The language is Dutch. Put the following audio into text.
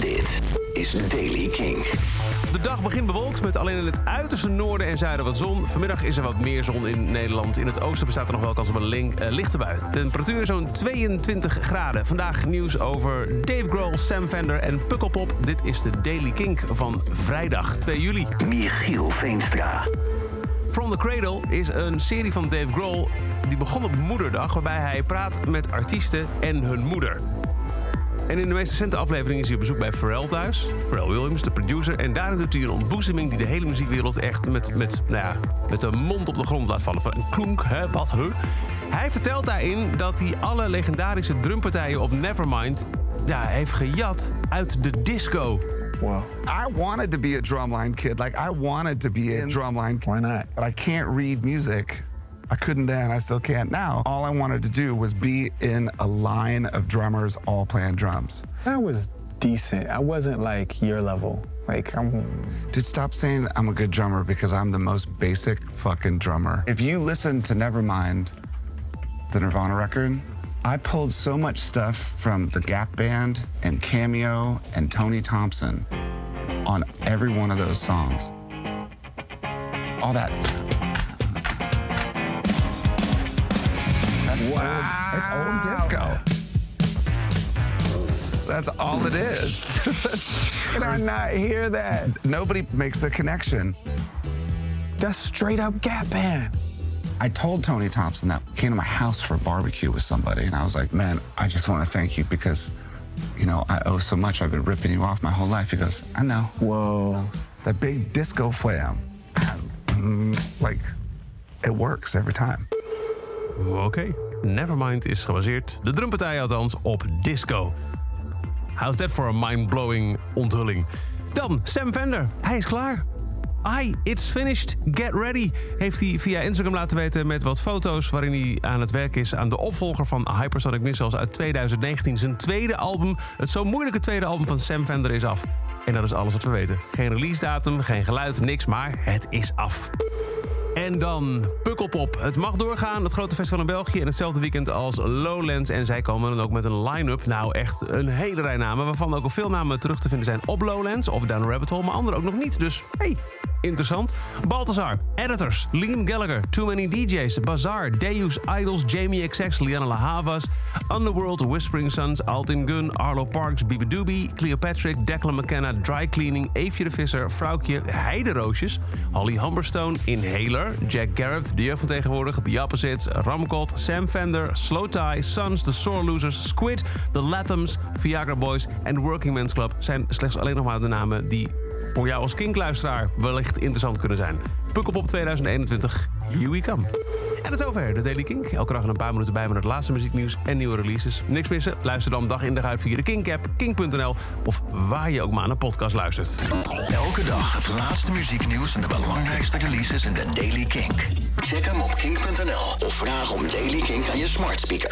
Dit is Daily King. De dag begint bewolkt met alleen in het uiterste noorden en zuiden wat zon. Vanmiddag is er wat meer zon in Nederland. In het oosten bestaat er nog wel kans op een link, eh, lichte bui. Temperatuur zo'n 22 graden. Vandaag nieuws over Dave Grohl, Sam Fender en Pukkelpop. Dit is de Daily Kink van vrijdag 2 juli. Michiel Veenstra. From the Cradle is een serie van Dave Grohl die begon op Moederdag... waarbij hij praat met artiesten en hun moeder. En in de meest recente aflevering is hij op bezoek bij Pharrell thuis. Pharrell Williams, de producer. En daarin doet hij een ontboezeming die de hele muziekwereld echt met, met, nou ja, met de mond op de grond laat vallen. Van een klonk, hè, wat, hè. Hij vertelt daarin dat hij alle legendarische drumpartijen op Nevermind ja, heeft gejat uit de disco. Wow. I wanted to be a drumline kid. Like I wanted to be a drumline kid. Why not? But I can't read music. I couldn't then, I still can't now. All I wanted to do was be in a line of drummers all playing drums. That was decent. I wasn't like your level. Like I'm Dude, stop saying I'm a good drummer because I'm the most basic fucking drummer. If you listen to Nevermind, the Nirvana record, I pulled so much stuff from the Gap Band and Cameo and Tony Thompson on every one of those songs. All that. Wow. Old, it's old disco. That's all it is. Can I not hear that? nobody makes the connection. That's straight up Gap Band. I told Tony Thompson that came to my house for a barbecue with somebody, and I was like, "Man, I just want to thank you because, you know, I owe so much. I've been ripping you off my whole life." He goes, "I know." Whoa. That big disco flam, mm, like, it works every time. Oké, Nevermind is gebaseerd, de drumpartij althans, op disco. How's that for a mind-blowing onthulling? Dan Sam Fender, hij is klaar. Hi, it's finished. Get ready. Heeft hij via Instagram laten weten met wat foto's waarin hij aan het werk is aan de opvolger van Hypersonic Missiles uit 2019. Zijn tweede album, het zo moeilijke tweede album van Sam Fender is af. En dat is alles wat we weten. Geen release datum, geen geluid, niks, maar het is af. En dan Pukkelpop. Het mag doorgaan, het grote festival in België... in hetzelfde weekend als Lowlands. En zij komen dan ook met een line-up. Nou, echt een hele rij namen... waarvan ook al veel namen terug te vinden zijn op Lowlands... of Down Rabbit Hole, maar andere ook nog niet. Dus, hey, interessant. Balthazar, Editors, Liam Gallagher... Too Many DJs, Bazaar, Deus, Idols... Jamie XX, Liana La Havas... Underworld, Whispering Sons, Altin Gun... Arlo Parks, Bibi Doobie, Cleopatrick... Declan McKenna, Dry Cleaning... Eefje de Visser, Vrouwtje, Heideroosjes... Holly Humberstone, Inhaler... Jack Garrett, de van. The Opposites, Ramcot, Sam Fender... Slow Tie, Sons, The Sore Losers... Squid, The Latums, Viagra Boys en Working Men's Club... zijn slechts alleen nog maar de namen die voor jou als kinkluisteraar wellicht interessant kunnen zijn. Pukkelpop 2021, here we come. En dat is zover, de Daily Kink. Elke dag een paar minuten bij met het laatste muzieknieuws en nieuwe releases. Niks missen? Luister dan dag in dag uit via de Kink-app, of waar je ook maar naar een podcast luistert. Elke dag het laatste muzieknieuws en de belangrijkste releases in de Daily Kink. Check hem op kink.nl of vraag om Daily Kink aan je smart speaker.